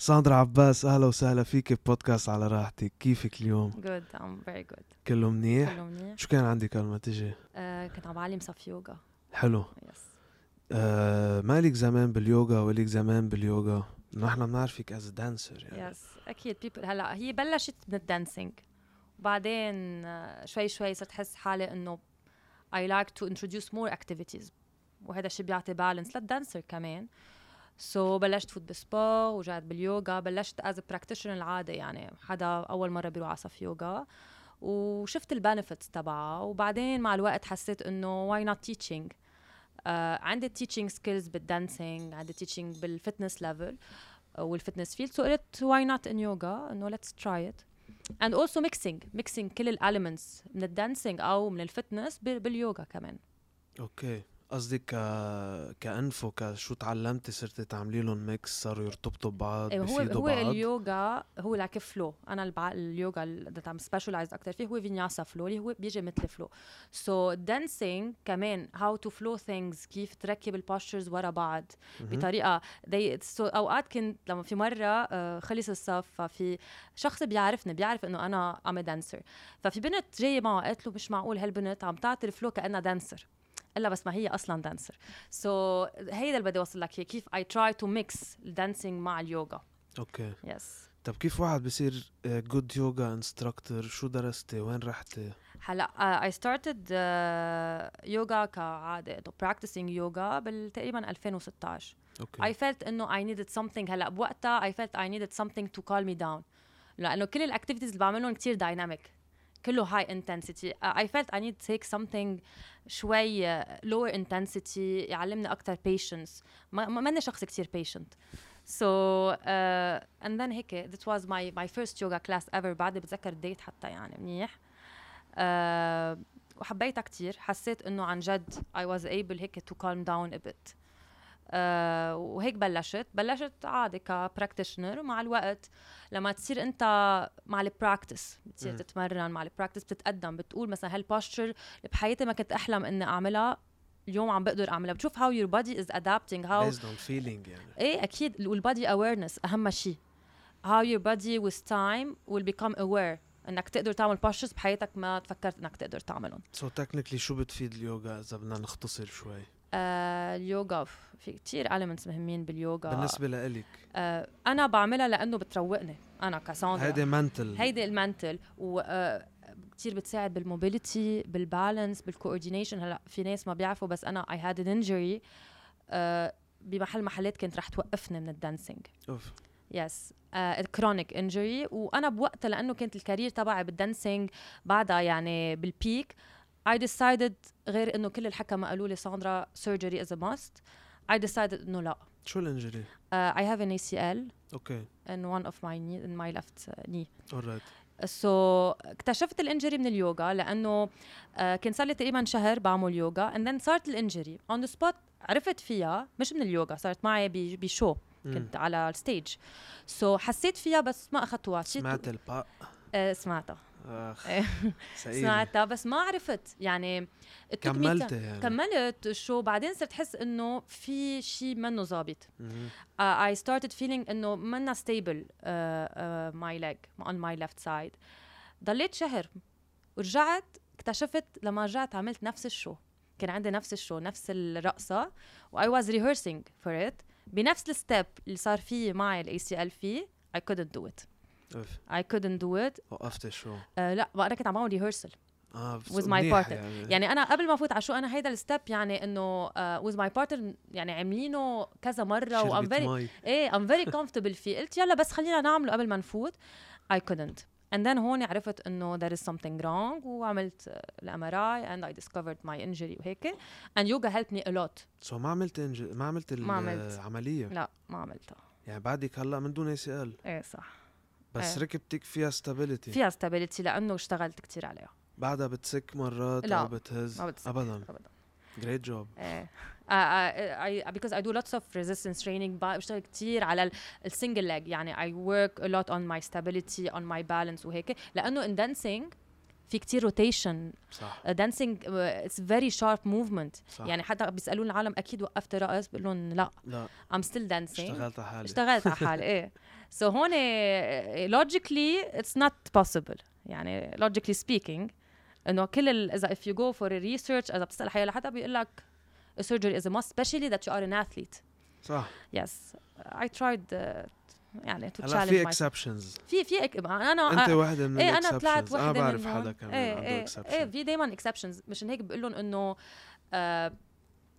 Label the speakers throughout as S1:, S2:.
S1: ساندرا عباس أهلا وسهلا فيك ببودكاست على راحتك. كيفك اليوم؟
S2: Good, I'm very good.
S1: كله منيح؟
S2: كله منيح.
S1: شو كان عندك قبل ما تجي؟
S2: آه كنت عم بعلم صف يوغا.
S1: حلو.
S2: Yes.
S1: آه مالك زمان باليوغا ولك زمان باليوغا؟ نحن بنعرفك as dancer يعني.
S2: Yes أكيد people هلا هي بلشت من ال dancing وبعدين آه، شوي شوي صرت احس حالي إنه I like to introduce more activities. وهذا الشيء بيعطي balance لل dancer كمان. so بلشت فوت بالسبا ورجعت باليوغا. بلشت as practitioner العادة يعني حدا أول مرة بيروح على صف يوغا. وشفت ال benefits تبعها وبعدين مع الوقت حسيت إنه why not teaching عندي teaching skills بال dancing عندي teaching بال fitness level وال fitness field so قلت why not in يوغا إنه let's try it and also mixing mixing كل ال elements من ال dancing أو من ال fitness باليوغا كمان.
S1: أوكي قصدك ك... كأنفو كشو تعلمتي صرتي تعملي لهم ميكس صاروا يرتبطوا ببعض
S2: إيه، هو هو
S1: بعض.
S2: اليوغا هو لايك فلو أنا البع... اليوغا اللي عم سبيشلايز أكثر فيه هو فينياسا فلو اللي هو بيجي مثل فلو سو دانسينج كمان هاو تو فلو ثينجز كيف تركب البوستشرز ورا بعض
S1: مهم.
S2: بطريقة they so أوقات كنت لما في مرة آه، خلص الصف ففي شخص بيعرفني بيعرف إنه أنا ام دانسر ففي بنت جاية معه قالت له مش معقول هالبنت عم تعطي ال flow كأنها dancer إلا بس ما هي أصلا dancer so, هيدا اللي بدي أوصل لك إياه. كيف I try to mix ال dancing مع اليوغا.
S1: Okay.
S2: Yes
S1: طب كيف واحد بصير good يوغا instructor شو درستي وين رحتي؟
S2: هلا I started يوغا كعادة. practicing يوغا بالتقريبا 2016
S1: Okay.
S2: I felt إنه I needed something. هلا بوقتها I felt I needed something to calm me down. لأنه كل ال activities اللي بعملهم كثير dynamic كله high uh, I felt I need to take something شوي uh, lower intensity يعلمني أكثر patience ما ماني شخص كثير so uh, and then هيك that was my my first yoga class ever بعدني بتذكر ال date حتى يعني منيح uh, وحبيتها كثير حسيت انه عن جد I was able هيك to calm down a bit آه وهيك بلشت. بلشت عادي ك practitioner ومع الوقت لما تصير انت مع ال practice
S1: بتصير.
S2: تتمرن مع ال practice بتتقدم بتقول مثلا هال posture اللي بحياتي ما كنت أحلم إني أعملها؟ اليوم عم بقدر أعملها. بتشوف how your body is adapting how
S1: based on feeling يعني.
S2: إيه أكيد. وال body awareness أهم شيء how your body with time will become aware إنك تقدر تعمل postures بحياتك ما تفكرت إنك تقدر تعملهم.
S1: So technically شو بتفيد اليوغا إذا بدنا نختصر شوي؟
S2: آه اليوغا في كتير elements مهمين باليوغا.
S1: بالنسبة لإلك.
S2: آه أنا بعملها لأنه بتروقني. أنا كساندرا
S1: هيدي mental.
S2: هيدي ال mental. و آه كثير بتساعد بال mobility بال balance بال coordination هلأ في ناس ما بيعرفوا بس أنا I had an injury بمحل محلات كانت رح توقفني من ال
S1: dancing.
S2: Oof. Yes chronic injury وأنا بوقتها لأنه كانت ال career تبعي بال dancing بعدها يعني بال peak I decided غير إنه كل الحكمة قالوا لي ساندرا surgery is a must. I decided إنه لا.
S1: شو ال injury؟
S2: Uh, I have an ACL
S1: Okay.
S2: in one of my knee in my left uh, knee. Alright so, اكتشفت ال injury من اليوغا لأنه uh, كان صار لي تقريبا شهر بعمل يوغا and then صارت ال injury on the spot عرفت فيها مش من اليوغا صارت معي ب show كنت على ال stage so, حسيت فيها بس ما اخذتها
S1: سمعت البا
S2: آه سمعتها. سمعتها بس ما عرفت. يعني
S1: كملت. يعني.
S2: كملت ال show بعدين صرت احس إنه في شيء منه ظابط. I started feeling إنه منا uh, my leg on my left side. ضليت شهر. ورجعت اكتشفت لما رجعت عملت نفس ال show. كان عندي نفس ال show نفس الرقصة و I was rehearsing for it. بنفس ال step اللي صار فيه معي ال ACL فيه I couldn't do it.
S1: اوف
S2: I couldn't do it.
S1: وقفت show
S2: uh, لا بقى كنت عم بعمل ريهرسل
S1: آه
S2: with my partner.
S1: يعني,
S2: يعني أنا قبل ما أفوت على show أنا هيدا ال step يعني إنه uh, with my partner يعني عاملينه كذا مرة و I'm
S1: شربت
S2: very
S1: مي.
S2: إيه I'm very comfortable فيه. قلت يلا بس خلينا نعمله قبل ما نفوت. I couldn't. And then هون عرفت إنه there is something wrong وعملت ال MRI and I discovered my injury وهيك. And yoga helped me a lot.
S1: so ما عملت inj... ما عملت
S2: ما عملت.
S1: العملية؟
S2: لا ما عملتها.
S1: يعني بعدك هلأ من دون ACL
S2: إيه صح.
S1: بس
S2: إيه.
S1: ركبتك فيها stability
S2: فيها stability لأنه اشتغلت كتير عليها.
S1: بعدها بتسك مرات
S2: لا،
S1: أو بتهز.
S2: ما بتسك.
S1: ابدا.
S2: أبداً.
S1: great job
S2: إيه uh, uh, I, because I do lots of resistance training ب- بشتغل كتير على ال single leg. يعني I work a lot on my stability on my balance وهيك. لأنه in dancing في كتير rotation
S1: صح.
S2: dancing it's very sharp
S1: movement
S2: يعني حتى بيسالون العالم أكيد وقفت رقص بقول لهم لا.
S1: لا.
S2: I'm still dancing.
S1: اشتغلت على حالي.
S2: اشتغلت على حالي إيه. so هون logically it's not possible. يعني logically speaking إنه كل إذا you go for a research إذا بتسأل حيلا حدا بيقول لك surgery is a must especially that you are an athlete.
S1: صح.
S2: Yes. I tried uh, يعني
S1: هلا
S2: challenge
S1: في exceptions
S2: في في إك- أنا
S1: أنت وحده من
S2: إيه أنا طلعت
S1: أنا
S2: وحده
S1: بعرف
S2: منهم.
S1: حدا كمان
S2: إيه
S1: عنده
S2: إيه.
S1: إيه
S2: في دايما exceptions مشان هيك بقول لهم إنه uh,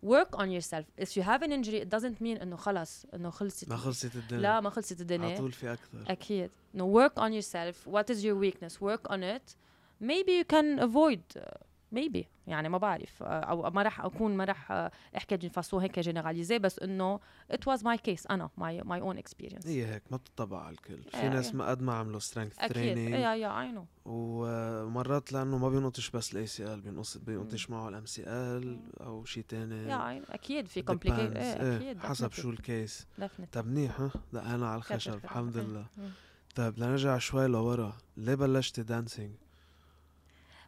S2: work on yourself. If you have an injury it doesn't mean إنه خلص إنه خلصت
S1: ما خلصت الدنيا.
S2: لا ما خلصت
S1: على
S2: الدنيا
S1: طول في أكثر
S2: أكيد. no work on yourself. What is your weakness? Work on it. Maybe you can avoid. Maybe. يعني ما بعرف أو ما راح أكون ما راح أحكي façon هيك généralisée بس إنه it was my case أنا my my own experience.
S1: هي هيك ما بتطبق على الكل. في
S2: إيه،
S1: ناس
S2: إيه.
S1: ما قد ما عملوا strength
S2: أكيد.
S1: training
S2: yeah yeah I know
S1: ومرات لأنه ما بينقطش بس ال ACL بينقص بينقطش معه ال MCL أو شيء تاني.
S2: yeah أكيد في complicated
S1: إيه،
S2: أكيد
S1: حسب شو ال
S2: case
S1: طب منيح ها؟ دقينا على الخشب. الحمد
S2: إيه.
S1: لله. طيب لنرجع شوي لورا. ليه بلشتي dancing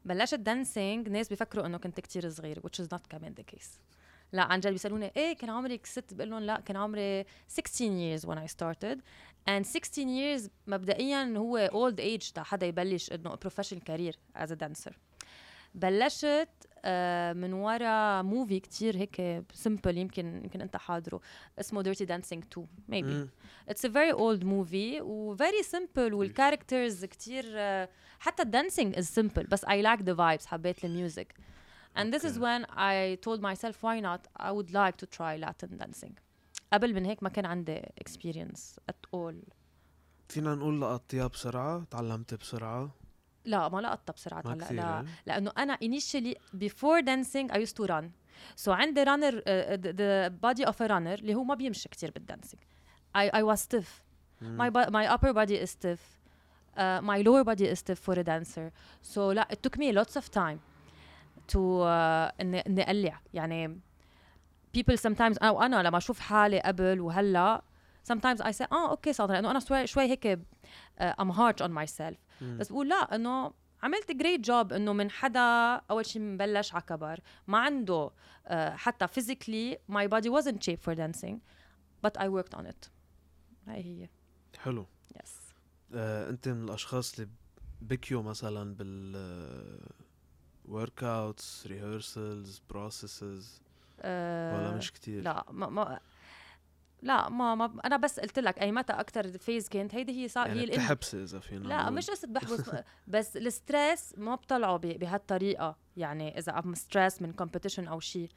S2: بلشت dancing ناس بيفكروا إنه كنت كتير صغير which is not كمان the case. لا عن جد بيسألوني إيه كان عمرك ست بقول لهم لا كان عمري 16 years when I started. And 16 years مبدئيا هو old age تا حدا يبلش إنه professional career as a dancer. بلشت من ورا movie كتير هيك simple يمكن يمكن انت حاضره. اسمه Dirty Dancing 2 maybe.
S1: مم.
S2: it's a very old movie و very simple وال characters كتير uh, حتى ال dancing is simple بس I like the vibes حبيت ال music and this is
S1: Okay.
S2: when I told myself why not? I would like to try Latin dancing. قبل من هيك ما كان عندي experience at all.
S1: فينا نقول لقطيها بسرعة تعلمت بسرعة.
S2: لا ما لقطتها بسرعة
S1: ما
S2: هلا
S1: كثير
S2: لا
S1: إيه؟
S2: لأنه أنا initially before dancing I used to run so عندي runner uh, the, the body of a runner اللي هو ما بيمشي كتير بال dancing I, I was stiff my my upper body is stiff uh, my lower body is stiff for a dancer so لا it took me lots of time to uh, اني اني اقلع يعني people sometimes أو أنا لما أشوف حالي قبل وهلا sometimes I say آه okay صادره لأنه أنا شوي شوي هيك uh, I'm hard on myself
S1: مم.
S2: بس بقول لا إنه عملت great job إنه من حدا أول شيء مبلش على كبر. ما عنده uh, حتى physically my body wasn't shaped for dancing but I worked on it. هاي هي.
S1: حلو.
S2: Yes.
S1: آه، أنت من الأشخاص اللي بكيوا مثلا بال workouts rehearsals processes ولا مش كتير؟
S2: آه، لا ما, ما لا ما, ما أنا بس قلت لك أي متى أكثر phase كانت؟ هيدي هي صار
S1: يعني
S2: هي
S1: بتحبسي اذا فينا
S2: لا. مش قصة بحبس بس ال stress ما بطلعه ب- بهالطريقة. يعني إذا I'm stressed من competition أو شيء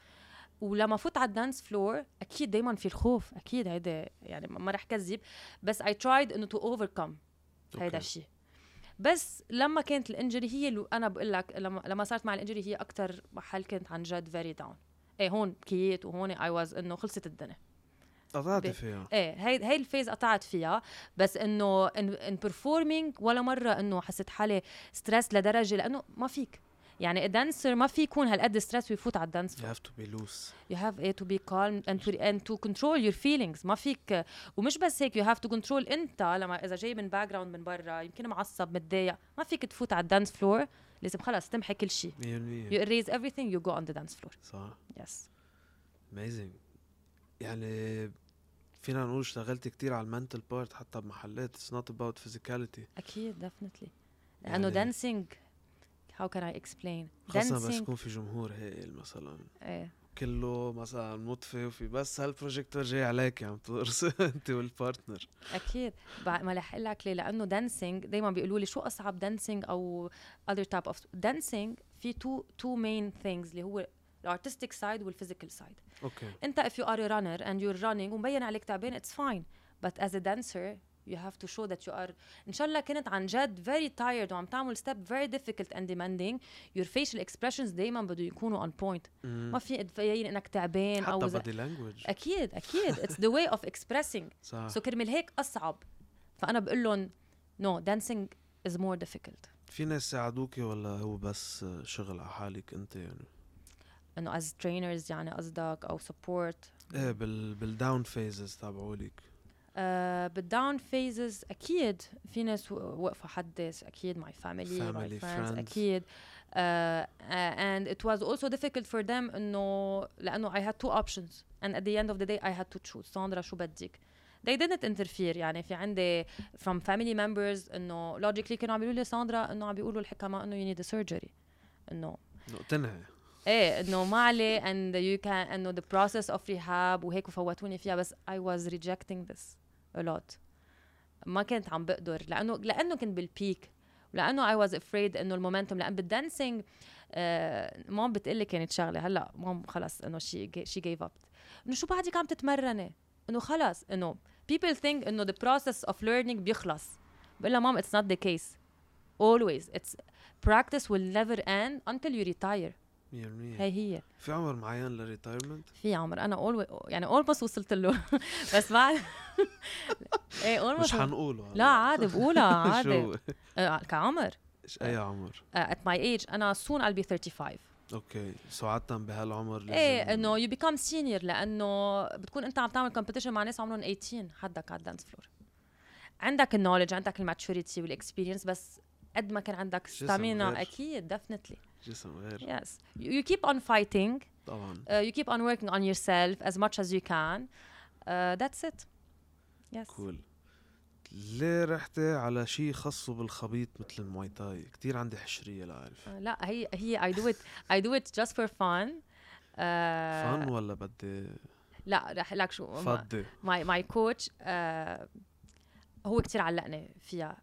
S2: ولما فوت على ال dance floor أكيد دايما في الخوف. أكيد هيدا يعني ما رح كذب. بس I tried إنه to overcome هيدا. الشيء بس لما كانت ال injury هي اللي أنا بقول لك لما لما صارت مع ال injury هي أكثر محل كنت عن جد very down إيه هون بكيت وهون I was إنه خلصت الدنيا.
S1: قطعتي
S2: ب-
S1: فيها.
S2: إيه هي هي ال phase قطعت فيها بس إنه ان إن performing ولا مرة إنه حسيت حالي stressed لدرجة لأنه ما فيك. يعني ال dancer ما في يكون هالقد stressed ويفوت على ال dance
S1: you have to be loose.
S2: You have eh, to be calm and to and to control your feelings. ما فيك. ومش بس هيك you have to control إنت لما إذا جاي من background من برا يمكن معصب متضايق ما فيك تفوت على ال dance floor لازم خلص تمحي كل شيء.
S1: 100%
S2: you erase everything you go on the dance floor.
S1: صح.
S2: Yes.
S1: Amazing. يعني فينا نقول اشتغلت كتير على ال mental part حتى بمحلات. It's not about physicality.
S2: أكيد definitely.
S1: لأنه
S2: dancing how can I explain
S1: خاصة بس يكون في جمهور هائل مثلا.
S2: إيه.
S1: كله مثلا مطفي وفي بس هالبروجيكتور جاي عليك عم ترقص أنت وال
S2: partner أكيد. ما رح أقول لك ليه. لأنه dancing دائما بيقولوا لي شو أصعب dancing أو other type of dancing في two two main things اللي هو ال artistic side وال
S1: physical side okay
S2: انت if you are a runner and you're running ومبين عليك تعبان it's fine. But as a dancer you have to show that you are. إن شاء الله كنت عن جد very tired وعم تعمل step very difficult and demanding. Your facial expressions دائما بده يكونوا on point. ما في تبين إنك تعبان أو
S1: حتى body language.
S2: أكيد أكيد. It's the way of expressing.
S1: صح.
S2: so كرمال هيك أصعب. فأنا بقول لهم no dancing is more difficult.
S1: في ناس ساعدوكي ولا هو بس شغل على حالك أنت يعني؟
S2: إنه as trainers يعني قصدك أو support
S1: إيه بال بال down phases تبعولك
S2: آه بال down phases أكيد في ناس وقفوا حدي أكيد my family my
S1: Family,
S2: friends
S1: friends.
S2: أكيد. uh, and it was also difficult for them إنه لأنه I had two options. And at the end of the day I had to choose. ساندرا شو بدك؟ They didn't interfere. يعني في عندي from family members إنه logically كانوا عم بيقولوا لي ساندرا إنه عم بيقولوا الحكماء إنه you need a surgery. إنه
S1: إنه تنهي.
S2: إيه إنه ما عليه and you can إنه the process of rehab وهيك وفوتوني فيها بس I was rejecting this a lot. ما كنت عم بقدر لأنه لأنه كنت بال peak ولأنه I was afraid إنه ال momentum لأن بال dancing آه mom بتقلي كانت شغلة. هلأ mom خلص إنه she she gave up إنه شو بعدك عم تتمرني إنه خلص إنه people think إنه the process of learning بيخلص. بقول لها mom it's not the case. Always. It's practice will never end until you retire.
S1: 100%
S2: هي هي.
S1: في عمر معين لل retirement
S2: في عمر. أنا أول يعني almost وصلت له. بس بعد إيه
S1: مش
S2: almost
S1: حنقوله هلا.
S2: لا عادي بقولها عادي. آه، كعمر.
S1: أي عمر؟
S2: at my age أنا soon I'll be 35
S1: okay. so عادة بهالعمر لازم
S2: إيه إنه you become senior لأنه بتكون أنت عم تعمل competition مع ناس عمرهم 18 حدك على ال dance floor عندك ال knowledge عندك ال maturity وال experience بس قد ما كان عندك
S1: stamina.
S2: أكيد definitely.
S1: جسم غير.
S2: Yes. You, you keep on fighting.
S1: طبعا.
S2: Uh, you keep on working on yourself as much as you can. Uh, that's it. Yes.
S1: cool ليه رحتي على شيء خاصه بالخبيط مثل المواي تاي؟ كثير عندي حشرية لا أعرف.
S2: آه، لا هي هي do it. I do it just for fun. آه،
S1: فن ولا بدي؟
S2: لا رح لك شو
S1: فضي.
S2: ماي ماي كوتش هو كتير علقني فيها.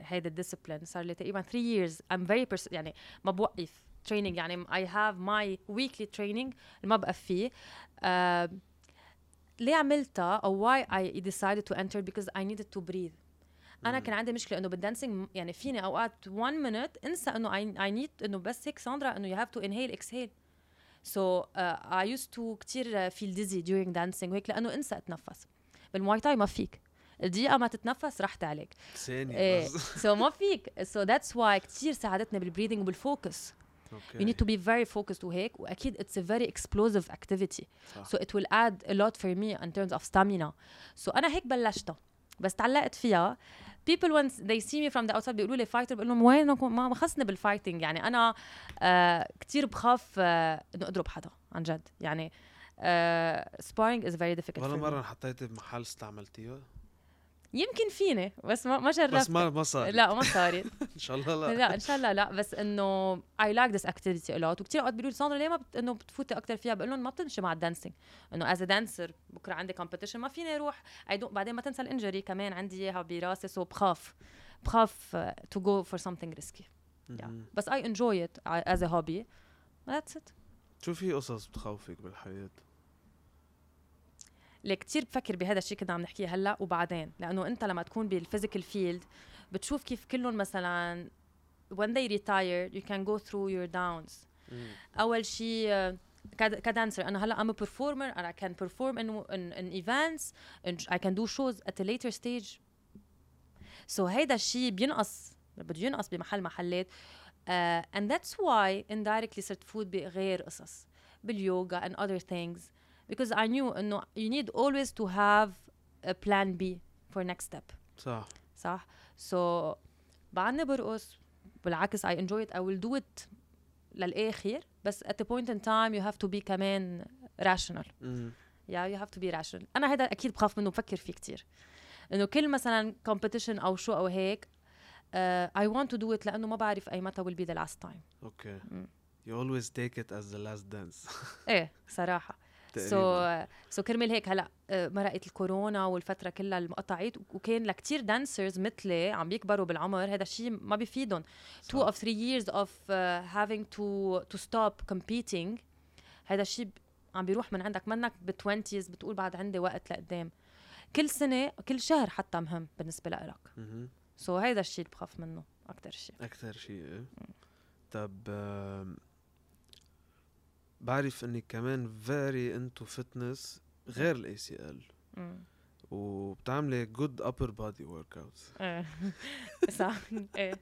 S2: هيدا الديسيبلين صار لي تقريبا 3 years. I'm very pers- يعني ما بوقف. Training يعني I have my weekly training ما بقف فيه. آه، ليه عملتها؟ أو why I decided to enter because I needed to breathe. أنا كان عندي مشكلة إنه بال dancing يعني فيني أوقات 1 minute انسى إنه I need إنه بس هيك ساندرا إنه have to inhale exhale. So uh, I used to كتير feel dizzy during dancing وهيك لأنه انسى أتنفس. بالمواي تاي ما فيك. الدقيقة ما تتنفس رحت عليك
S1: ثانية إيه
S2: so ما فيك. so that's why كتير ساعدتني بال breathing وبال focus you need to be very focused وهيك وأكيد it's a very explosive activity.
S1: صح.
S2: so it will add a lot for me in terms of stamina. So أنا هيك بلشتها. بس تعلقت فيها. People when they see me from the outside بيقولوا لي fighter بقول لهم وينكم ما خصني بال fighting يعني أنا آه كثير بخاف آه إنه أضرب حدا عن جد. يعني sparring is very difficult
S1: ولا. مرة حطيتي بمحل استعملتيها؟
S2: يمكن فيني بس ما ما جربت.
S1: بس ما ما صار
S2: لا ما صارت.
S1: إن شاء الله لا.
S2: لا إن شاء الله لا. بس إنه I like this activity a lot. وكثير أوقات بيقولوا لي ساندرا ليه ما بت... إنه بتفوتي أكثر فيها؟ بقول لهم ما بتمشي مع ال dancing إنه a dancer بكرة عندي competition ما فيني أروح. I don't... بعدين ما تنسى ال injury كمان عندي إياها براسي so بخاف. بخاف for something risky. Yeah.
S1: مهم.
S2: بس enjoy it uh, as a hobby. That's it.
S1: شو في قصص بتخوفك بالحياة؟
S2: ليه كتير بفكر بهذا الشيء كنا عم نحكيه هلأ وبعدين. لأنه أنت لما تكون بال physical field بتشوف كيف كلهم مثلا when they retire you can go through your downs. أول شيء آه، كد- كدانسر أنا هلأ I'm a performer and I can perform in, in, in events and I can do shows at a later stage. So هيدا الشيء بينقص بده ينقص بمحل محلات. uh, and that's why indirectly صرت فوت بغير قصص باليوغا and other things. Because I knew انه you need always to have a plan B for next step
S1: صح
S2: صح so بعدني برقص بالعكس I enjoy it I will do it للآخر بس at the point in time you have to be كمان rational
S1: مم.
S2: yeah you have to be rational أنا هذا أكيد بخاف منه بفكر فيه كتير إنه كل مثلا competition أو شو أو هيك uh, I want to do it لأنه ما بعرف أي متى will be the last time
S1: okay
S2: مم.
S1: You always take it as the last dance
S2: إيه صراحة. so so كرمال هيك هلأ آه، مرقت الكورونا والفترة كلها اللي قطعت وكان لكتير dancers مثلي عم بيكبروا بالعمر. هذا الشيء ما بيفيدهم. of three years of uh, having to to stop competing. هذا الشيء عم بيروح من عندك. منك ب 20s بتقول بعد عندي وقت لقدام. كل سنة كل شهر حتى مهم بالنسبة لك
S1: مهم.
S2: so هيدا الشيء اللي بخاف منه أكثر شيء
S1: أكثر شيء إيه. طب بعرف انك كمان very into fitness غير ال
S2: ACL.
S1: وبتعملي good upper body workouts.
S2: إيه. صح. إيه.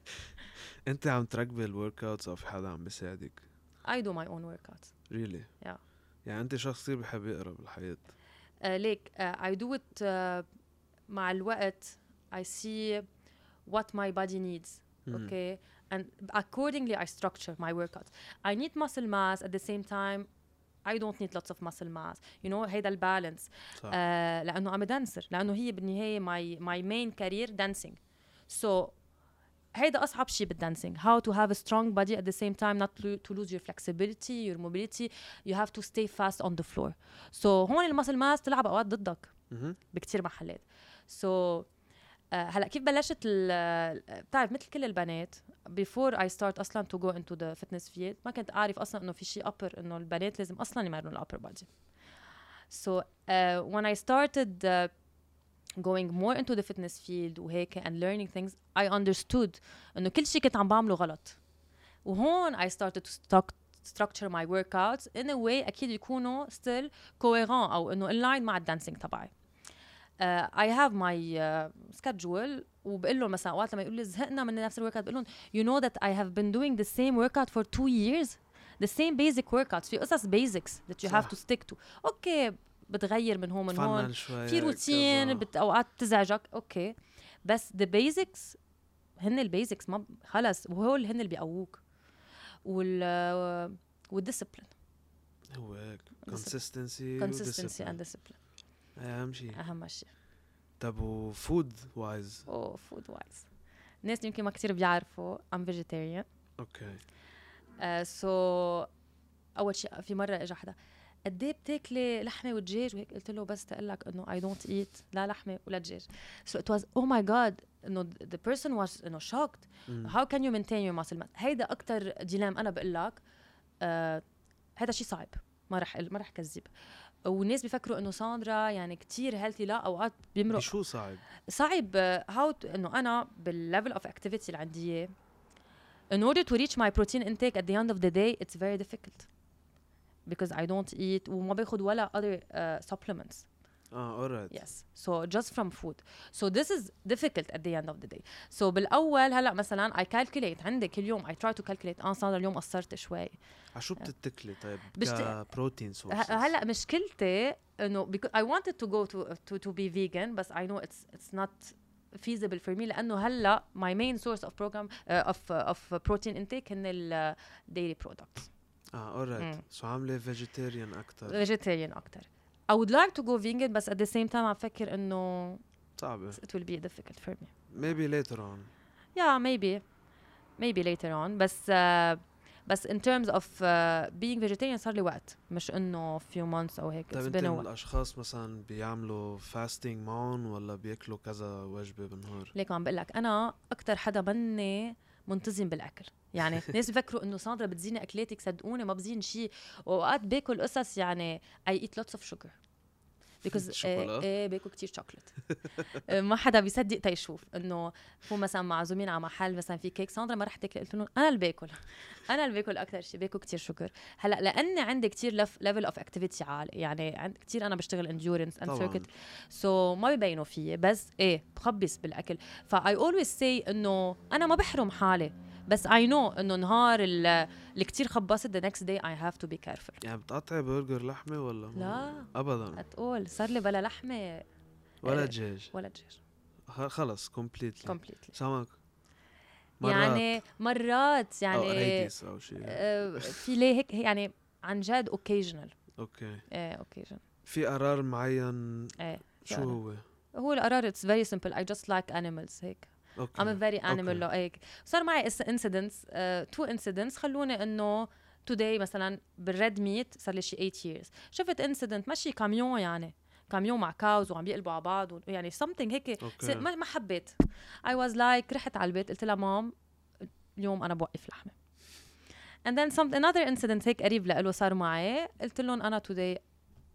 S1: أنت عم تركبي الورك اوتس أو في حدا عم بيساعدك؟
S2: I do my own workouts.
S1: Really?
S2: Yeah.
S1: يعني أنت شخص كثير بحب يقرأ بالحياة.
S2: uh, ليك I do it uh, مع الوقت I see what my body needs.
S1: مم.
S2: okay and accordingly I structure my workouts I need muscle mass at the same time I don't need lots of muscle mass you know هيدا البالانس
S1: صح
S2: آه لانه I'm a dancer لانه هي بالنهايه my my main career dancing so هيدا اصعب شيء بالدانسينج how to have a strong body at the same time not to, to lose your flexibility your mobility you have to stay fast on the floor so هون المسل ماس تلعب اوقات ضدك
S1: مهم.
S2: بكتير محلات سو so, uh, هلا كيف بلشت بتعرف مثل كل البنات before I start أصلا to go into the fitness field ما كنت اعرف أصلا انه في شيء upper انه البنات لازم أصلا يمرنوا ال upper body so uh, when I started uh, going more into the fitness field وهيك and learning things I understood انه كل شيء كنت عم بعمله غلط وهون I started to struct- structure my workouts in a way أكيد يكونوا still coherent أو انه in line مع الدانسينج تبعي have my uh, schedule وبقول لهم مثلا أوقات لما يقولوا لي زهقنا من نفس الورك بقول لهم you know that I have been doing the same workout for two years the same basic workouts في قصص that you have
S1: صح.
S2: to stick to. أوكي بتغير من هون من هون. في روتين. بت... أوقات بتزعجك okay. بس the basics هن ال basics ما خلص وهول هن اللي بيقووك. وال وال discipline
S1: هو هيك
S2: Discipline.
S1: consistency
S2: consistency and discipline.
S1: أهم شيء
S2: أهم شيء
S1: طب و food
S2: wise أوه food wise الناس يمكن ما كتير بيعرفوا I'm vegetarian.
S1: okay.
S2: so أول شيء في مرة اجى حدا قد إيه بتاكلي لحمة ودجاج وهيك قلت له بس تقول لك إنه I don't eat لا لحمة ولا دجاج. so it was oh my God إنه the person was
S1: إنه
S2: how can you maintain your muscle mass هيدا أكثر dilemma أنا بقول لك آه هذا شيء صعب. ما رح ما رح كذب. والناس بيفكروا إنه ساندرا يعني كتير healthy لا أوقات بيمرق.
S1: شو صعب؟
S2: صعب how إنه أنا بال level of activity اللي عندي إياه in order to reach my protein intake at the end of the day it's very difficult. Because I don't eat وما باخد ولا other uh, supplements.
S1: آه all right
S2: yes so just from food so this is difficult at the end of the day so بالأول هلأ مثلا I calculate عندي كل يوم I try to calculate آه صار اليوم قصرت شوي.
S1: على شو بتتكلي؟ طيب ك protein
S2: source هلأ مشكلتي إنه I wanted to go to to be vegan بس I know it's it's not feasible for me لأنه هلأ my main source of program of of protein intake هن ال dairy products
S1: آه all
S2: right
S1: so عاملة vegetarian أكثر
S2: vegetarian أكثر I would like to go vegan بس at the same time عم فكر انه
S1: صعبه
S2: it will be difficult for me
S1: maybe later on
S2: yeah maybe maybe later on بس uh, بس in terms of uh, being vegetarian صار لي وقت مش انه few months أو هيك
S1: طيب انت من. الاشخاص مثلا بيعملوا fasting معهم ولا بياكلوا كذا وجبه بالنهار
S2: ليك عم بقول لك أنا أكثر حدا مني منتظم بالاكل يعني الناس بيفكروا إنه ساندرا بتزيني أكلاتك صدقوني ما بزين شيء واوقات باكل قصص يعني I eat lots of
S1: sugar
S2: because؟ إيه, باكل كثير شوكليت ما حدا بيصدق تيشوف إنه هو مثلا معزومين على محل مثلا في كيك ساندرا ما رح تاكلي قلت لهم. أنا اللي باكل. أنا اللي باكل أكثر شيء باكل كثير sugar هلأ لأني عندي كثير level of activity عالي. يعني عند كثير أنا بشتغل
S1: endurance
S2: and. circuit so ما ببينوا فيي. بس إيه بخبص بالأكل. ف I always say إنه أنا ما بحرم حالي. بس I know إنه نهار ال- اللي كتير خبصت the next day I have to be careful.
S1: يعني بتقطعي برجر لحمة ولا ما-
S2: لا.
S1: ابدا.
S2: هتقول صار لي بلا لحمة.
S1: ولا دجاج.
S2: ولا دجاج.
S1: خلص completely
S2: completely
S1: سمك.
S2: يعني مرات
S1: يعني أو
S2: يعني
S1: أو شيء
S2: آه، في ليه هيك يعني عن جد occasional
S1: okay.
S2: إيه occasional
S1: في قرار معين؟
S2: إيه
S1: شو
S2: قرار.
S1: هو؟
S2: هو القرار it's very simple I just like animals هيك. okay. A very animal
S1: okay.
S2: هيك صار معي incidents two incidents خلوني إنه today مثلا بال red meat صار لي شي 8 years. شفت incident ماشي كاميون يعني كاميون مع cows وعم بيقلبوا على بعض و- يعني something هيك.
S1: okay.
S2: ما ما حبيت. I was like رحت على البيت قلت لها مام اليوم أنا بوقف لحمه and then some another incident هيك قريب لإله صار معي. قلت لهم أنا today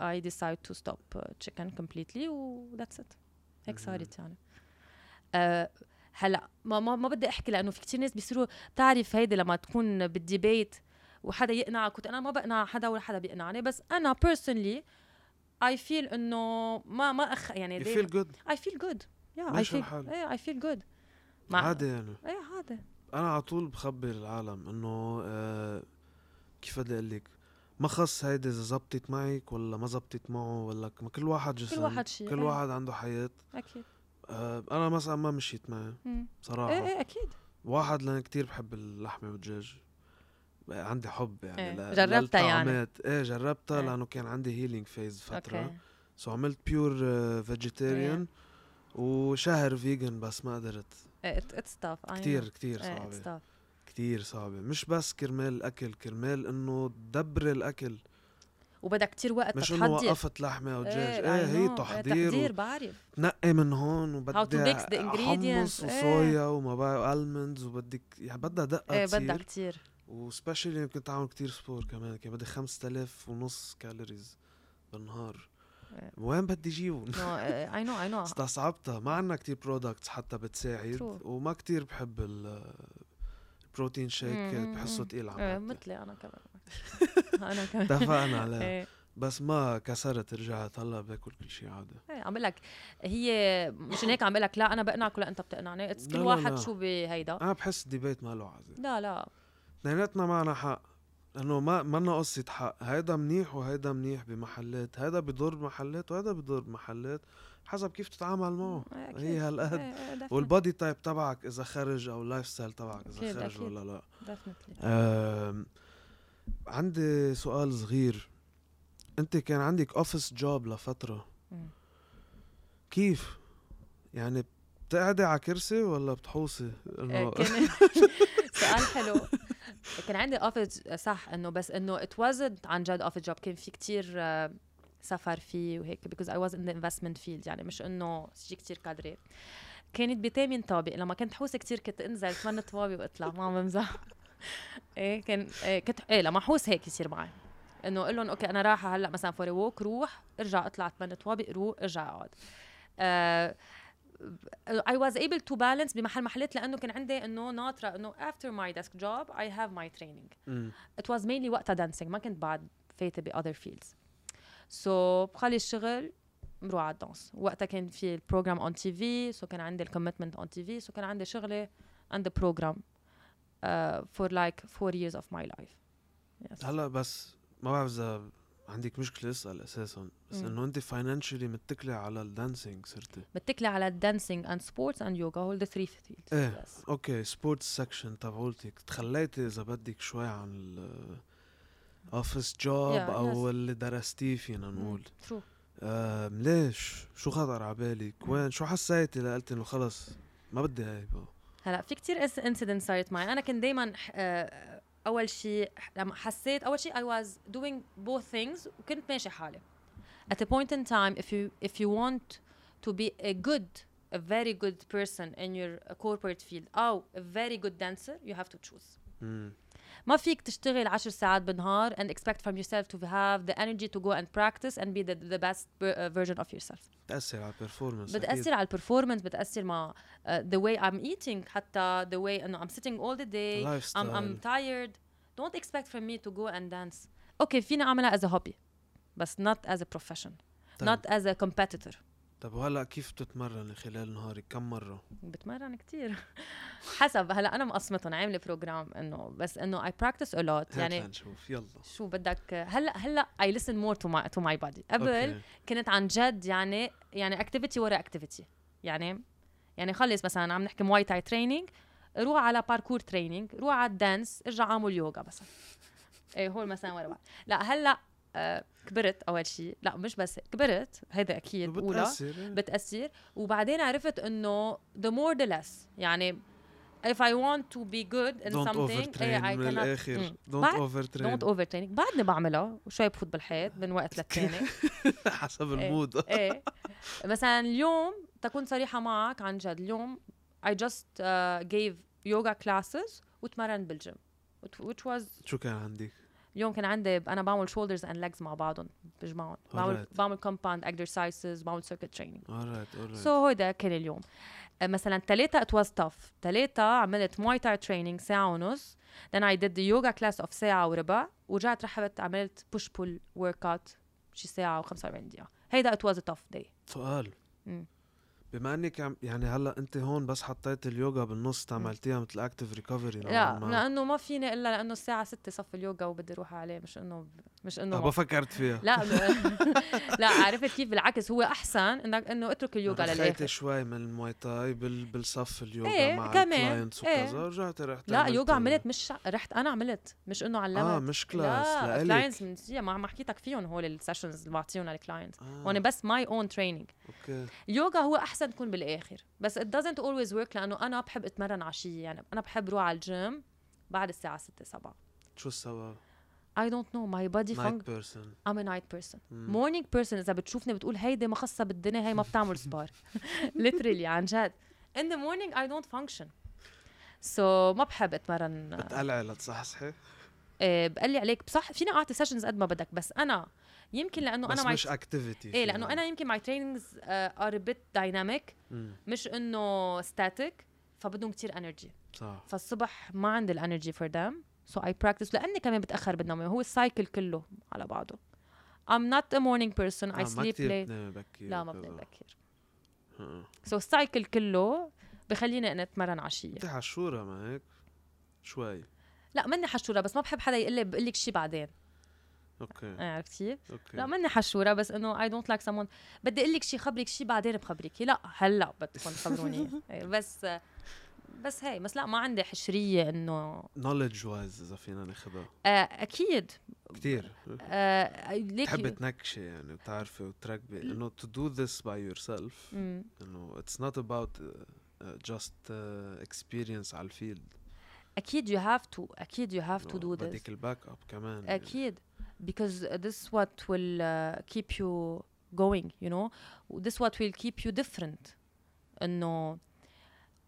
S2: I decide to stop uh, chicken completely. و that's it. هيك. صارت يعني. هلا ما ما, ما بدي أحكي لأنه في كتير ناس بيصيروا بتعرف هيدي لما تكون بالديبيت وحدا يقنعك. أنا ما بقنع حدا ولا حدا بيقنعني بس أنا personally I feel إنه ما ما أخ يعني feel good. Yeah I
S1: ماشي
S2: feel
S1: الحال.
S2: إيه I feel good.
S1: عادي يعني.
S2: إيه عادي.
S1: أنا على طول بخبر العالم إنه آه كيف بدي أقول لك؟ ما خص هيدي إذا زبطت معك ولا ما زبطت معه ولا ما كل واحد جسم
S2: واحد شي،
S1: كل. واحد عنده حياة.
S2: أكيد.
S1: آه أنا مثلا ما مشيت معي صراحة.
S2: إيه إيه أكيد.
S1: واحد لأن كتير بحب اللحمة والدجاج. عندي حب يعني
S2: إيه. جربتها يعني.
S1: إيه جربتها إيه. لأنه كان عندي healing phase فترة. okay. so عملت pure vegetarian إيه. وشهر vegan بس ما قدرت.
S2: it's tough
S1: كثير كثير صعبة. كثير صعبة. مش بس كرمال الأكل كرمال إنه تدبر الأكل.
S2: وبدك كثير وقت
S1: مش إنه وقفت لحمة أو دجاج إيه, إيه هي تحضير
S2: تحضير بعرف.
S1: تنقي من هون وبدي حمص وصويا إيه. وما بعرف almonds وبدك يعني بدها دقة
S2: إيه بدها كثير
S1: و specially كنت اعمل كثير sport كمان كان بدي 5000 ونص calories بالنهار. إيه. وين بدي جيبهم؟
S2: اي نو اي نو
S1: استصعبتها. ما عندنا كثير products حتى بتساعد. True. وما كثير بحب ال protein shake بحسه ثقيل على
S2: إيه مثلي أنا كمان. أنا كمان.
S1: اتفقنا عليه إيه. بس ما كسرت رجعت هلا باكل كل شيء عادي
S2: إيه عم لك هي مشان هيك عم لك لا أنا بقنعك ولا أنت بتقنعني. كل واحد شو بهيدا.
S1: أنا بحس ال debate ما له عادي
S2: لا لا.
S1: اثنيناتنا معنا حق. انه ما منا قصة حق. هيدا منيح وهيدا منيح بمحلات. هيدا بضر محلات وهيدا بضر محلات. حسب كيف تتعامل معه. أكيد. هي هالقد. إيه، إيه، وال body type تبعك إذا خرج أو ال lifestyle تبعك إذا خرج أكيد. ولا لا. آه عندي سؤال صغير. انت كان عندك office job لفترة. كيف؟ يعني بتقعدي على كرسي ولا بتحوصي؟
S2: إنه سؤال حلو. كان عندي office صح إنه بس إنه it wasn't عن جد office job كان في كتير آه، سفر فيه وهيك because I was in the investment field. يعني مش إنه شيء كتير cadré كانت بثامن طابق. لما كنت حوس كتير كنت انزل ثمان طوابق وأطلع. ما عم بمزح. إيه كان إيه كنت إيه لما حوس هيك يصير معي. إنه أقول لهم okay أنا رايحة هلأ مثلا for walk روح ارجع اطلع ثمان طوابق روح ارجع اقعد. I was able to balance بمحل محلات لأنه كان عندي إنه ناطرة إنه after my desk job I have my training. mm. it was mainly وقتها dancing ما كنت بعد فايته ب other fields. So بخلي الشغل بروح على ال dance. وقتها كان في ال program on TV so كان عندي ال commitment on TV so كان عندي شغله عند program for like for years of my life.
S1: Yes. هلا بس ما بعرف إذا عندك مشكلة اسال أساسا بس إنه أنت financially متكلة على ال dancing صرتي.
S2: متكلة على ال dancing and sports and يوغا هول the three
S1: fields إيه. okay sports section تبعولتك. تخليتي إذا بدك شوي عن ال office job yeah, أو yes. اللي درستيه فينا نقول.
S2: true
S1: آه ليش؟ شو خطر على بالك؟ وين؟ شو حسيتي لقلتي إنه خلص ما بدي هاي
S2: هلا في كتير incident صارت معي أنا كنت دائما آه اول شيء لما حسيت اول شيء I was doing both things وكنت ماشي حالي at a point in time if you if you want to be a good a very good person in your corporate field أو a very good dancer you have to choose mm. ما فيك تشتغل عشر ساعات بالنهار and expect from yourself to have the energy to go and practice and be the, the best version of yourself
S1: بتأثر على البرفورمانس
S2: بتأثر على البرفورمانس بتأثر مع uh, the way I'm eating حتى the way انه I'm sitting all the day I'm, I'm tired don't expect from me to go and dance okay فيني اعملها as a hobby بس not as a profession طيب. not as a competitor
S1: طب وهلا كيف بتتمرن خلال نهارك؟ كم مرة؟
S2: بتمرن كتير. حسب هلا أنا مقسمتهم عاملة program إنه بس إنه I practice a lot يعني
S1: نشوف يلا.
S2: شو بدك؟ هلا هلا I listen more to my to my body. قبل okay. كنت عن جد يعني يعني activity ورا activity يعني يعني خلص مثلا عم نحكي مواي تاي training روح على parkour training روح على ال dance ارجع اعمل يوغا مثلا. إيه هول مثلا ورا بعض. لا هلا كبرت أول شيء لا مش بس كبرت هيدا أكيد
S1: أولى. بتاثر
S2: بتأثر. وبعدين عرفت إنه the more the less. يعني if I want to be good in
S1: doing
S2: something
S1: إيه I من الآخر. don't overtrain.
S2: don't overtraining. بعدني بعملها وشوي بفوت بالحيط من وقت للتاني.
S1: حسب المود.
S2: إيه. مثلا اليوم تكون صريحة معك عن جد. اليوم I just uh, gave yoga classes وتمرنت بالجيم which was
S1: شو كان عندك؟
S2: اليوم كان عندي أنا بعمل shoulders and legs مع بعضهم بجمعهم بعمل. بعمل compound exercises بعمل circuit training so هيدا كان اليوم. آه، مثلا ثلاثة it was tough ثلاثة عملت مواي تاي training ساعة ونص. Then I did يوغا class of ساعة وربع. ورجعت رحت عملت push pull workout شي ساعة و45 دقيقة. هيدا it was tough day
S1: سؤال. بما إنك يعني هلأ أنت هون بس حطيت اليوغا بالنص تعملتيها مثل active recovery
S2: لا لأنه ما فيني إلا لأنه الساعة 6 صف اليوغا وبدي أروح عليه مش إنه مش إنه
S1: ما فكرت فيها.
S2: لا لا عرفت كيف؟ بالعكس هو أحسن إنك إنه اترك اليوغا للآخر.
S1: شوي من المواي تاي بال... بالصف اليوغا
S2: إيه
S1: مع
S2: كمان.
S1: وكذا
S2: إيه.
S1: رجعت رحت
S2: لا يوغا عملت مش رحت أنا عملت مش إنه علمت
S1: آه مش class
S2: لا clients من ما ما حكيتك فيهم هول ال sessions اللي بعطيهم لل clients آه. هون بس my own training
S1: okay.
S2: اليوغا هو أحسن تكون بالآخر. بس it doesn't always work لأنه أنا بحب أتمرن عشيه يعني أنا بحب روح على الجيم بعد الساعة 6 7
S1: شو السبب؟
S2: I don't know. I'm a
S1: night person.
S2: I'm a night person. mm. morning person إذا بتشوفني بتقول هيدي ما خصها بالدنيا هي ما بتعمل سبار literally عن جد. In the morning I don't function. So ما بحب أتمرن.
S1: بتقلعي لتصحصحي؟
S2: إيه بقلي عليك. بصح فيني أعطي sessions قد ما بدك بس أنا يمكن لأنه
S1: بس
S2: أنا
S1: مش activity
S2: إيه لأنه أنا يمكن my trainings are بيت dynamic مش إنه static فبدهم كتير energy
S1: صح.
S2: فالصبح ما عندي ال energy for them so I practice لأني كمان بتأخر بالنوم هو ال cycle كله على بعضه. I'm not a morning person I
S1: آه
S2: sleep late. لا ما بنام بكير. so ال cycle كله بخليني أنا أتمرن عشية.
S1: انت حشورة ما هيك شوي.
S2: لا ماني حشورة بس ما بحب حدا يقول لي بقول لك شيء بعدين.
S1: okay.
S2: عرفت كيف؟
S1: okay.
S2: لا ماني حشورة بس إنه I don't like someone بدي أقول لك شيء خبرك شيء بعدين بخبرك. لا هلا بدكم تخبروني. بس بس هي بس لا ما عندي حشرية إنه
S1: knowledge wise إذا فينا ناخذها.
S2: آه أكيد.
S1: كثير
S2: آه ليك
S1: تحبي تنكشي يعني وتعرفي وتركبي. إنه to do this by yourself إنه it's not about uh, just uh, experience على ال
S2: field. أكيد you have to أكيد you have to do this.
S1: بدك ال backup كمان
S2: أكيد. because this what will uh, keep you going you know this what will keep you different انه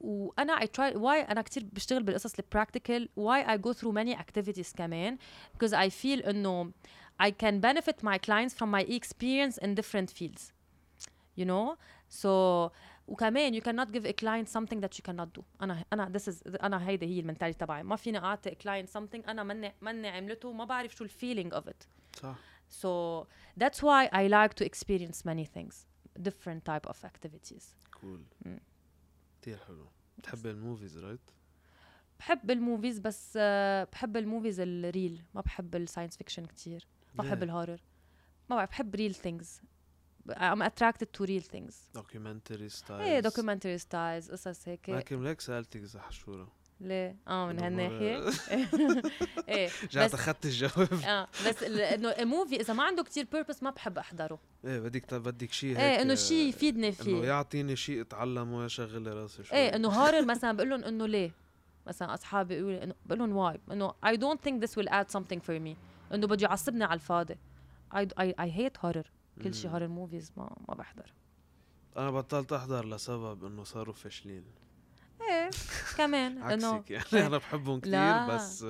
S2: وانا I try why انا كثير بشتغل بالقصص البراكتيكال why I go through many activities كمان because I feel انه I can benefit my clients from my experience in different fields you know so وكمان you cannot give a client something that you cannot do. أنا أنا this is أنا هيدي هي المنتاليتي تبعي. ما فيني أعطي client something أنا مني مني عملته ما بعرف شو الفيلينج of it.
S1: صح.
S2: So that's why I like to experience many things. Different type of activities.
S1: Cool. كثير حلو. بتحبي ال movies right
S2: بحب الموفيز بس بحب ال movies ال real. ما بحب ال science fiction كتير. ما بحب ال horror. ما بعرف بحب real things I'm attracted to real things.
S1: Documentary styles.
S2: إيه documentary styles قصص هيك.
S1: لكن ليك سألتك إذا حشورة.
S2: ليه؟ آه من هالناحية. إيه
S1: رجعت أخذت الجواب.
S2: آه بس إنه ال movie إذا ما عنده كتير purpose ما بحب أحضره.
S1: إيه بدك بدك شيء هيك
S2: إيه انه شيء يفيدني فيه.
S1: انه يعطيني شيء اتعلمه يشغل راسي شوي.
S2: إيه إنه horror مثلا بقول لهم إنه ليه؟ مثلا أصحابي بيقولوا لي انه بقول لهم why إنه I don't think this will add something for me. إنه بده يعصبني على الفاضي. I, I, I hate horror. كل شيء horror movies ما ما بحضر.
S1: أنا بطلت أحضر لسبب إنه صاروا فاشلين.
S2: إيه كمان
S1: إنه يعني. أنا بحبهم كثير بس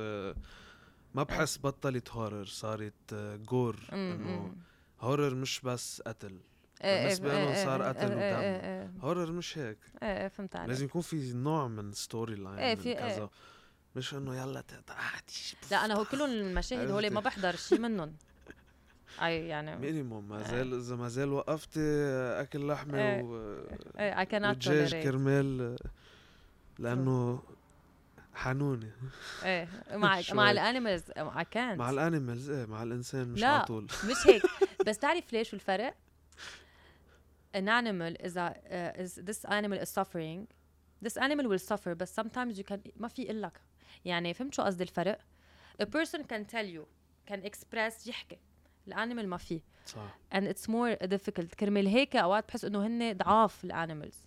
S1: ما بحس بطلت horror صارت gore إنه horror مش بس قتل.
S2: إيه
S1: بالنسبة
S2: إيه
S1: لهم
S2: إيه
S1: صار قتل ودم. horror مش هيك.
S2: إيه إيه فهمت عليك.
S1: لازم يكون في نوع من story
S2: line
S1: من
S2: في-
S1: كذا. مش إنه يلا
S2: لا أنا هو كلهم المشاهد هول ما بحضر شيء منهم. أي يعني
S1: minimum ما زال إذا ما زال وقفت أكل لحمه
S2: إيه.
S1: و
S2: إيه اي كانت
S1: ودجاج كرمال لأنه حنونه
S2: إيه. مع. مع الانيمالز اي كانت
S1: مع الانيمالز إيه مع الإنسان مش
S2: لا.
S1: على طول.
S2: مش هيك. بس تعرف ليش الفرق؟ an animal إذا uh, is this animal is suffering. This animal will suffer but sometimes you can ما في إقول لك يعني فهمت شو قصدي الفرق؟ a person can tell you can express يحكي. الانيمال ما في.
S1: صح.
S2: And it's more difficult. كرمال هيك أوقات بحس إنه هن ضعاف الانيمالز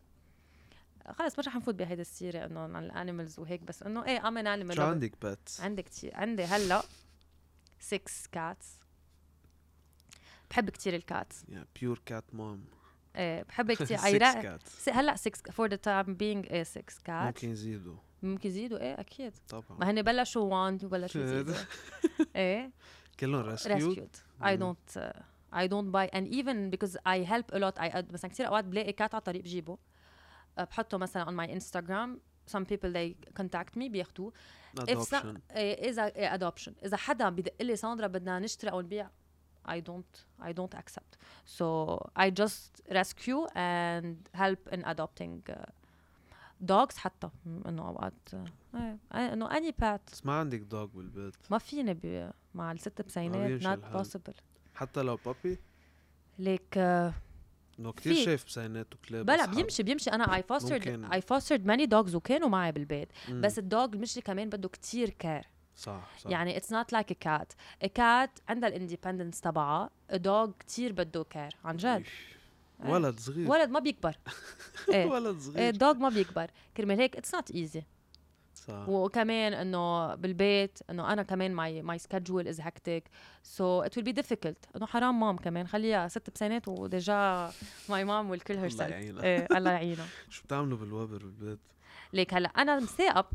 S2: خلص مش رح نفوت بهيدي السيرة إنه عن ال animals وهيك بس إنه I am an animal
S1: شو عندك pets؟
S2: عندي كتير. عندي هلأ 6 cats بحب كتير ال
S1: cats you're a cat
S2: mom إيه بحب كتير.
S1: 6
S2: عيرا
S1: كاتس
S2: هلأ 6 فور ذا تايم بينج إيه 6 كاتس
S1: ممكن يزيدوا.
S2: ممكن يزيدوا إيه أكيد.
S1: طبعا.
S2: ما هن بلشوا 1 وبلشوا يزيدوا. إيه.
S1: كلهم rescue
S2: rescued I
S1: مم.
S2: don't uh, I don't buy and even because I help a lot I أد- مثلا كثير اوقات بلاقي كات على الطريق بجيبه أه، بحطه مثلا on my Instagram some people they contact me بياخدوه if some,
S1: ادوبشن
S2: إيه، اذا إيه adoption اذا حدا بدق لي ساندرا بدنا نشتري او نبيع I don't I don't accept so I just rescue and help in adopting uh, dogs حتى إنه أوقات إيه إنه أني بات
S1: بس ما عندك dog بالبيت
S2: ما فيني ب... مع الست بسينات
S1: not.
S2: possible
S1: حتى لو puppy
S2: ليك
S1: إنه كثير. شايف بسينات وكلاب
S2: بلا. بيمشي بيمشي أنا اي فوسترد. اي فوسترد ماني دوجز وكانوا معي بالبيت
S1: مم.
S2: بس ال dog المشكلة كمان بده كتير كير
S1: صح صح
S2: يعني it's not like a cat a cat عندها ال independence تبعها a dog كتير بده care عن جد.
S1: ولد صغير.
S2: ولد ما بيكبر. إيه.
S1: ولد
S2: إيه
S1: صغير
S2: ال dog ما بيكبر. كرمال هيك it's not easy
S1: صح.
S2: وكمان إنه بالبيت إنه أنا كمان my my schedule is hectic so it will be difficult إنه حرام mom كمان. خليها ست بسنات و déjà my mom will kill her
S1: الله يعينها.
S2: إيه الله يعينها.
S1: شو بتعملوا بالوبر بالبيت؟
S2: ليك هلأ أنا مثاقب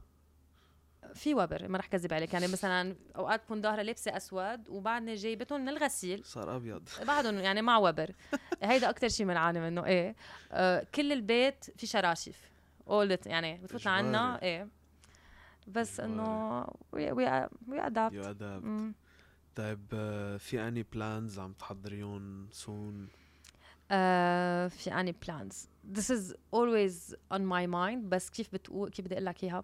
S2: في وبر ما رح كذب عليك. يعني مثلا أوقات بكون ظاهرة لابسة أسود وبعدني جايبتهم من الغسيل.
S1: صار أبيض.
S2: بعدهم يعني مع وبر. هيدا أكثر شيء بنعاني منه. إيه. آه كل البيت في شراشف اول يعني بتفوت. عنا. إيه. بس إنه we we adapt
S1: you adapt
S2: مم.
S1: طيب آه، في any plans عم تحضريهم soon
S2: آه في any plans this is always on my mind. بس كيف بتقول كيف بدي أقول لك إياها؟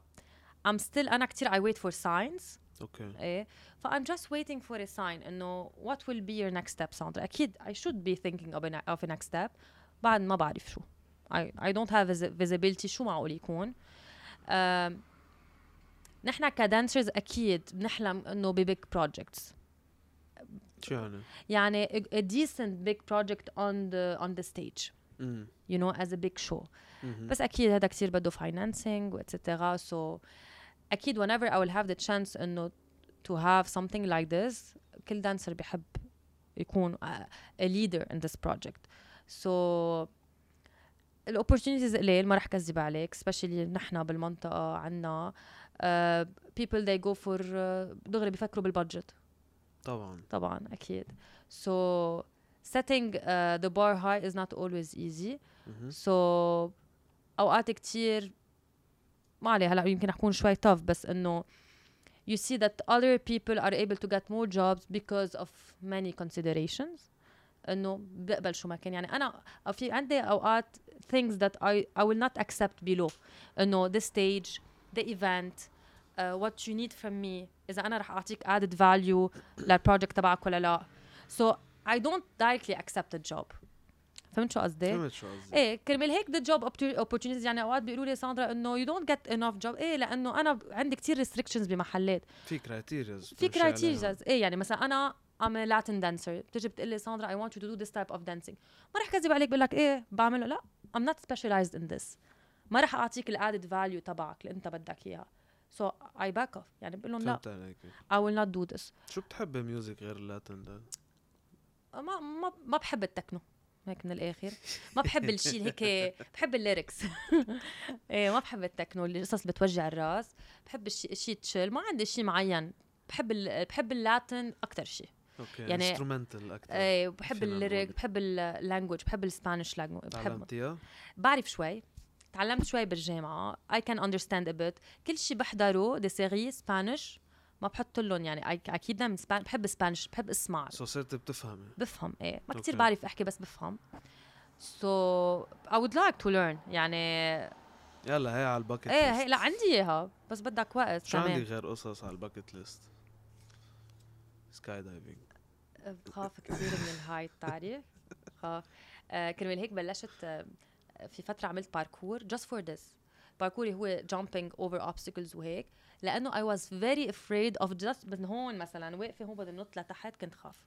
S2: I'm still انا كثير I wait for signs
S1: اوكي
S2: ايه ف I'm just waiting for a sign انه what will be your next step ساندرا اكيد I should be thinking of a, ne- of a next step بعد ما بعرف شو I, I don't have visi- visibility شو معقول يكون آم، نحن كدانسرز اكيد بنحلم انه ببيج بروجكتس
S1: شو يعني؟
S2: يعني a, a decent big project on the on the stage
S1: امم
S2: you know as a big show
S1: مهم.
S2: بس اكيد هذا كثير بده financing واتسترا so اكيد whenever I will have the chance انه to have something like this كل دانسر بحب يكون a, a leader in this project so الاوبورتونيتيز قليل ما رح كذب عليك especially نحن بالمنطقه عنا uh, people they go for uh, دغري بيفكروا بالبادجت
S1: طبعا
S2: طبعا اكيد so setting uh, the bar high is not always easy
S1: مهم.
S2: so اوقات كتير ما عليه هلا يمكن اكون شوي tough بس انه you see that other people are able to get more jobs because of many considerations انه بقبل شو ما كان يعني انا في عندي اوقات things that I I will not accept below انه the stage the event uh, what you need from me اذا انا رح اعطيك added value للبروجكت تبعك ولا لا so I don't directly accept the job فهمت شو قصدي؟
S1: فهمت شو قصدي؟
S2: إيه كرمال هيك job opportu- opportunities يعني أوقات بيقولوا لي ساندرا إنه you don't get enough job. إيه لأنه أنا عندي كتير restrictions بمحلات.
S1: في criterias
S2: في criteria إيه يعني مثلا أنا a Latin dancer. بتجي بتقول لي ساندرا I want you to do this type of dancing. ما رح كذب عليك بقول لك إيه بعمله. لا I'm not specialized in this. ما رح أعطيك ال added value تبعك اللي أنت بدك إياها. So I back off. يعني بقول لهم لا I will not do this.
S1: شو بتحب music غير ال Latin ده؟
S2: ما ما ما بحب التكنو. هيك من الآخر. ما بحب الشيء هيك بحب ال lyrics. إيه ما بحب التكنو اللي قصص بتوجع الراس. بحب الشيء chill. ما عندي شيء معين. بحب ال... بحب ال Latin أكثر شيء
S1: okay
S2: يعني-
S1: instrumental أكثر
S2: إيه بحب ال
S1: lyric.
S2: بحب ال language بحب ال Spanish language
S1: بحب؟
S2: بعرف شوي. تعلمت شوي بالجامعة. I can understand a bit. كل شيء بحضره des séries Spanish ما بحط لهم يعني أكيد من سبان... بحب Spanish بحب اسمع
S1: so صرت بتفهمي
S2: بفهم إيه. ما
S1: okay.
S2: بعرف أحكي بس بفهم. So I would like to learn يعني
S1: يلا هي على ال
S2: bucket
S1: إيه.
S2: هي لا عندي إياها بس بدك وقت
S1: شو
S2: كمان
S1: غير قصص على ال bucket list؟ skydiving
S2: بخاف كثير من ال height بتعرف بخاف آه كرمال هيك بلشت آه في فترة عملت parkour just for this. parkour ي هو jumping over obstacles وهيك. لأنه I was very afraid of just من هون مثلا واقفة هون بدي نط لتحت كنت خاف.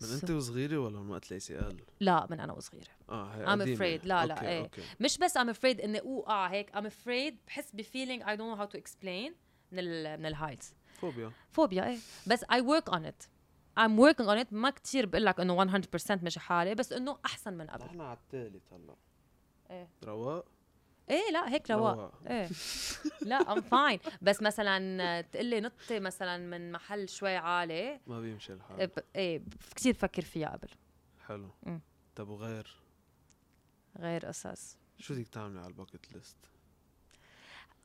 S1: من
S2: So-
S1: انت وصغيرة ولا من وقت ال ACL؟
S2: لا من أنا وصغيرة.
S1: آه هي
S2: I'm afraid. لا، لا،
S1: okay،
S2: إيه.
S1: okay.
S2: مش بس I'm afraid إني أوقع هيك I'm afraid بحس ب feeling I don't know how to explain من ال من الheights.
S1: phobia.
S2: phobia إيه. بس I work on it. I'm working on it. ما كتير بقول لك إنه 100% مش حالي بس إنه أحسن من قبل.
S1: نحن على الثالث هلا.
S2: إيه.
S1: رواق.
S2: إيه لا هيك رواق. إيه. لا I'm fine بس مثلا تقلي نطي مثلا من محل شوي عالي.
S1: ما بيمشي الحال.
S2: إيه، ب- إيه كثير بفكر فيها قبل.
S1: حلو.
S2: مم.
S1: طب وغير؟
S2: غير قصص.
S1: شو بدك تعملي على ال
S2: bucket
S1: list؟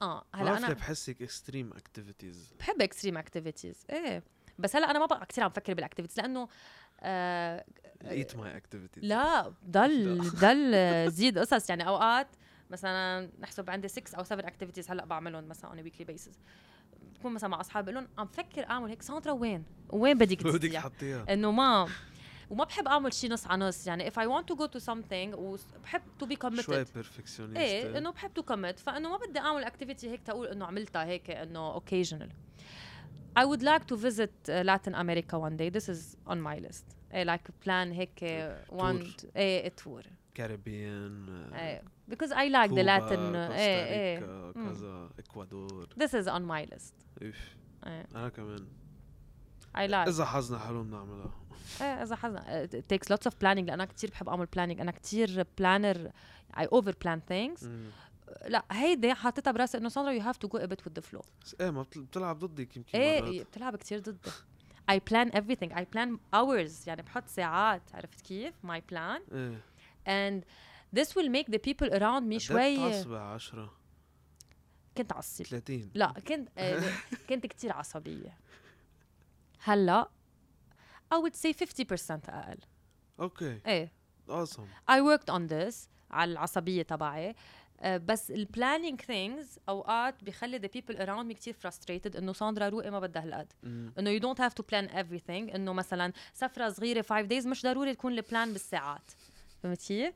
S2: آه
S1: هلأ
S2: أنا
S1: بحسك اكستريم اكتيفيتيز
S2: بحب extreme activities إيه. بس هلأ أنا ما بقى كثير عم فكر بال activities لأنه آه
S1: at my activities
S2: لا ضل ضل زيد قصص. يعني أوقات مثلا نحسب عندي 6 أو 7 activities هلأ بعملهم مثلا on weekly basis بكون مثلا مع أصحابي بقول لهم عم فكر أعمل هيك. ساندرا وين؟ وين بدك
S1: بدك
S2: تحطيها؟ إنه ما وما بحب أعمل شيء نص على نص. يعني if I want to go to something وبحب to be committed.
S1: شوي perfectionist
S2: إيه إنه بحب to commit فإنه ما بدي أعمل activity هيك تقول إنه عملتها هيك إنه occasional. I would like to visit uh, Latin America one day. This is on my list. إيه like plan هيك one إيه tour.
S1: Caribbean
S2: إيه because I like the Latin إيه إيه
S1: كذا اكوادور
S2: this is on my list. إيه
S1: أنا كمان.
S2: I like.
S1: إذا حظنا حلو بنعملها
S2: إيه إذا it takes lots of planning. لأن أنا كثير بحب أعمل planning. أنا كثير planner. I over plan things.
S1: مم.
S2: لا هيدي حاطتها برأسي إنه ساندرا you have to go a bit with the flow.
S1: إيه ما بتل- بتلعب ضدك يمكن
S2: إيه
S1: مرات.
S2: بتلعب كثير ضدي. I plan everything. I plan hours. يعني بحط ساعات. عرفت كيف؟ My plan.
S1: إيه.
S2: And this will make the people around me شوي
S1: بتعصبي 10
S2: كنت عصبي.
S1: 30
S2: لا كنت آه، كنت كثير عصبية. هلأ I would say 50% أقل.
S1: okay.
S2: إيه.
S1: awesome
S2: I worked on this على العصبية تبعي. آه، بس ال planning things أوقات بيخلي the people around me كتير frustrated إنه ساندرا روقي ما بدها هالقد إنه you don't have to plan everything. إنه مثلا سفرة صغيرة 5 days مش ضروري تكون ال plan بالساعات. فهمتي؟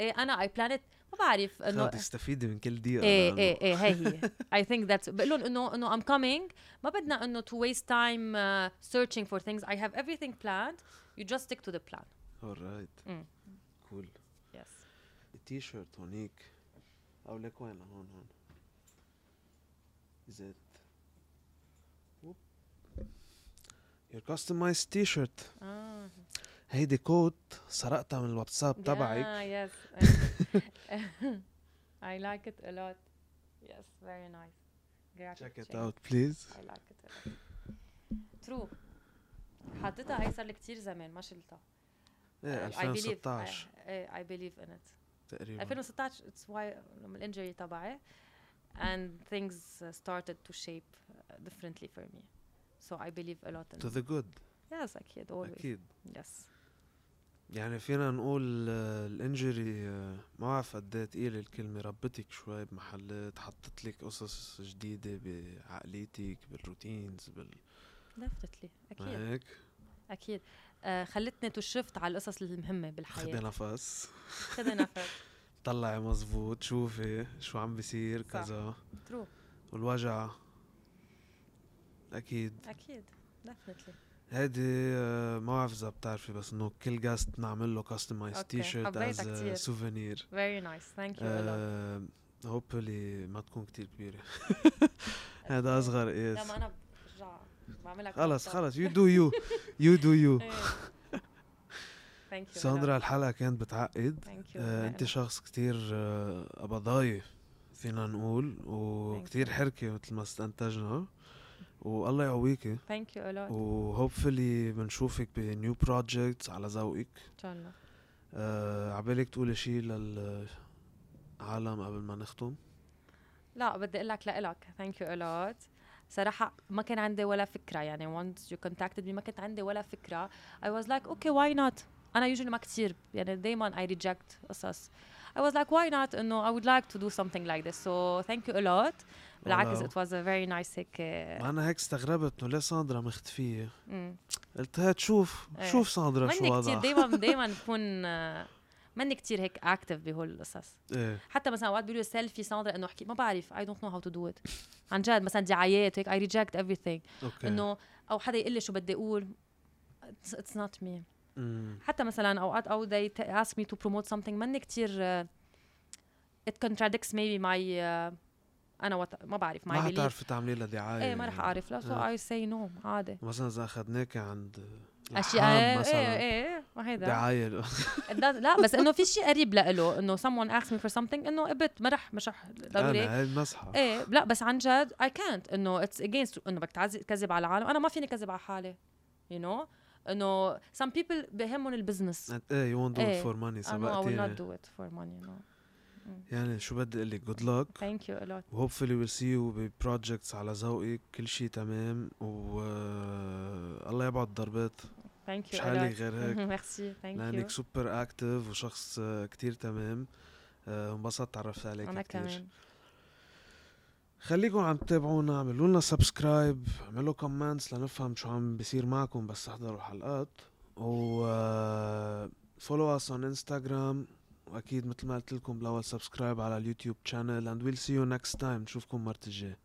S2: ايه انا I plan it ما بعرف انه
S1: انه تستفيدي من كل دقيقه
S2: ايه
S1: لأنه
S2: ايه ايه هي هي I think that's بقول لهم انه انه I'm coming ما بدنا انه to waste time uh, searching for things I have everything planned you just stick to the plan
S1: alright
S2: مم.
S1: كول
S2: yes
S1: التي شيرت هونيك او لك وين هون هون زيت ووب. your customized تي شيرت
S2: آه.
S1: هيدي كوت سرقتها من الواتساب تبعك
S2: Yeah, yes. I like it a lot. Yes, very nice.
S1: Check it out please
S2: I like it a lot. True. حطيتها هي صار لي كثير زمان ما شلتها.
S1: إيه
S2: I believe
S1: 2016
S2: I, I believe in it.
S1: تقريبا
S2: 2016 it's why لما الانجري تبعي and things uh, started to shape uh, differently for me. So I believe a lot in
S1: to the good
S2: Yes, أكيد always.
S1: أكيد
S2: Yes.
S1: يعني فينا نقول آه، الإنجري آه، ما بعرف قد إيه تقيلة الكلمة. ربتك شوي بمحلات حطت لك قصص جديدة بعقليتك بالروتينز بال.
S2: Definitely. أكيد.
S1: ما هيك؟
S2: أكيد. آه خلتني تشفت على القصص المهمة
S1: خدي
S2: بالحياة
S1: نفس.
S2: خذي نفس.
S1: طلعي مزبوط شوفي شو عم بيصير. كذا.
S2: true
S1: والوجع؟ أكيد.
S2: أكيد. definitely
S1: هيدي آه، ما بعرف اذا بتعرفي بس إنه كل guest بنعمل له
S2: customized
S1: T-shirt
S2: as.
S1: souvenir
S2: very nice thank you
S1: hopefully ما تكون كتير كبيرة. هذا أصغر
S2: لا
S1: قياس
S2: ما أنا برجع بعملها
S1: خلص خلص. you do you you do you
S2: thank you
S1: ساندرا الحلقة كانت بتعقد. آه، أنت شخص كتير آه، قبضاي فينا نقول وكتير. حركة مثل ما استنتجنا. والله يقويكي
S2: thank you a
S1: lot و hopefully بنشوفك ب new projects على ذوقك.
S2: إن شاء الله.
S1: آه عبالك تقولي شي للعالم قبل ما نختم؟
S2: لا بدي أقول لك لإلك. thank you a lot صراحة ما كان عندي ولا فكرة. يعني once you contacted me ما كنت عندي ولا فكرة. I was like okay why not? أنا usually ما كتير. يعني دايما I reject قصص. I was like why not? إنه I would like to do something like this. So thank you a lot. بالعكس was a very nice هيك
S1: ما أنا هيك استغربت إنه ليه ساندرا مختفية؟
S2: مم.
S1: قلت هات شوف
S2: إيه.
S1: شوف ساندرا شو وضعها.
S2: دايما دايما بكون آه، ماني كتير هيك active بهول القصص.
S1: إيه.
S2: حتى مثلا أوقات بيقولوا سيلفي ساندرا إنه أحكي ما بعرف I don't know how to do it. عن جد مثلا دعايات هيك reject everything.
S1: أوكي.
S2: إنه أو حدا يقول لي شو بدي أقول not me.
S1: مم.
S2: حتى مثلا أوقات أو they t- ask me to promote something ماني كتير uh, it contradicts maybe my uh, أنا وط... ما بعرف
S1: ما حتعرفي تعملي لها دعاية
S2: إيه ما رح أعرف. لا
S1: آه.
S2: so I say no عادي.
S1: مثلا إذا أخذناك عند
S2: أشياء
S1: إيه
S2: إيه إيه ما هيدا. does- لا بس إنه في شيء قريب له إنه someone asks me for something إنه قبت ما رح مش رح ضروري
S1: أنا هاي المسحة
S2: إيه لا بس عن جد I can't إنه it's against إنه بدك تكذب على العالم. أنا ما فيني كذب على حالي you know. إنه some people بهمهم ال
S1: business إيه you do
S2: إيه.
S1: it for money
S2: I know I will not
S1: سبقتيني.
S2: do it for money no.
S1: يعني شو بدي أقول لك good luck.
S2: Thank you a lot.
S1: و hopefully we'll see you ب projects على ذوقك كل شيء تمام. و آه، الله يبعد ضربات
S2: thank you
S1: مش حالي غير هيك.
S2: merci thank
S1: لأنك
S2: you
S1: super active وشخص آه، كتير تمام. آه، انبسطت تعرفت عليك
S2: أنا
S1: كتير.
S2: كمان.
S1: خليكم عم تتابعونا اعملوا لنا subscribe اعملوا comments لنفهم شو عم بيصير معكم بس تحضروا الحلقات و follow us on انستغرام وأكيد مثل ما قلت لكم بالاول subscribe على اليوتيوب channel and we'll see you next time. نشوفكم مرة الجاي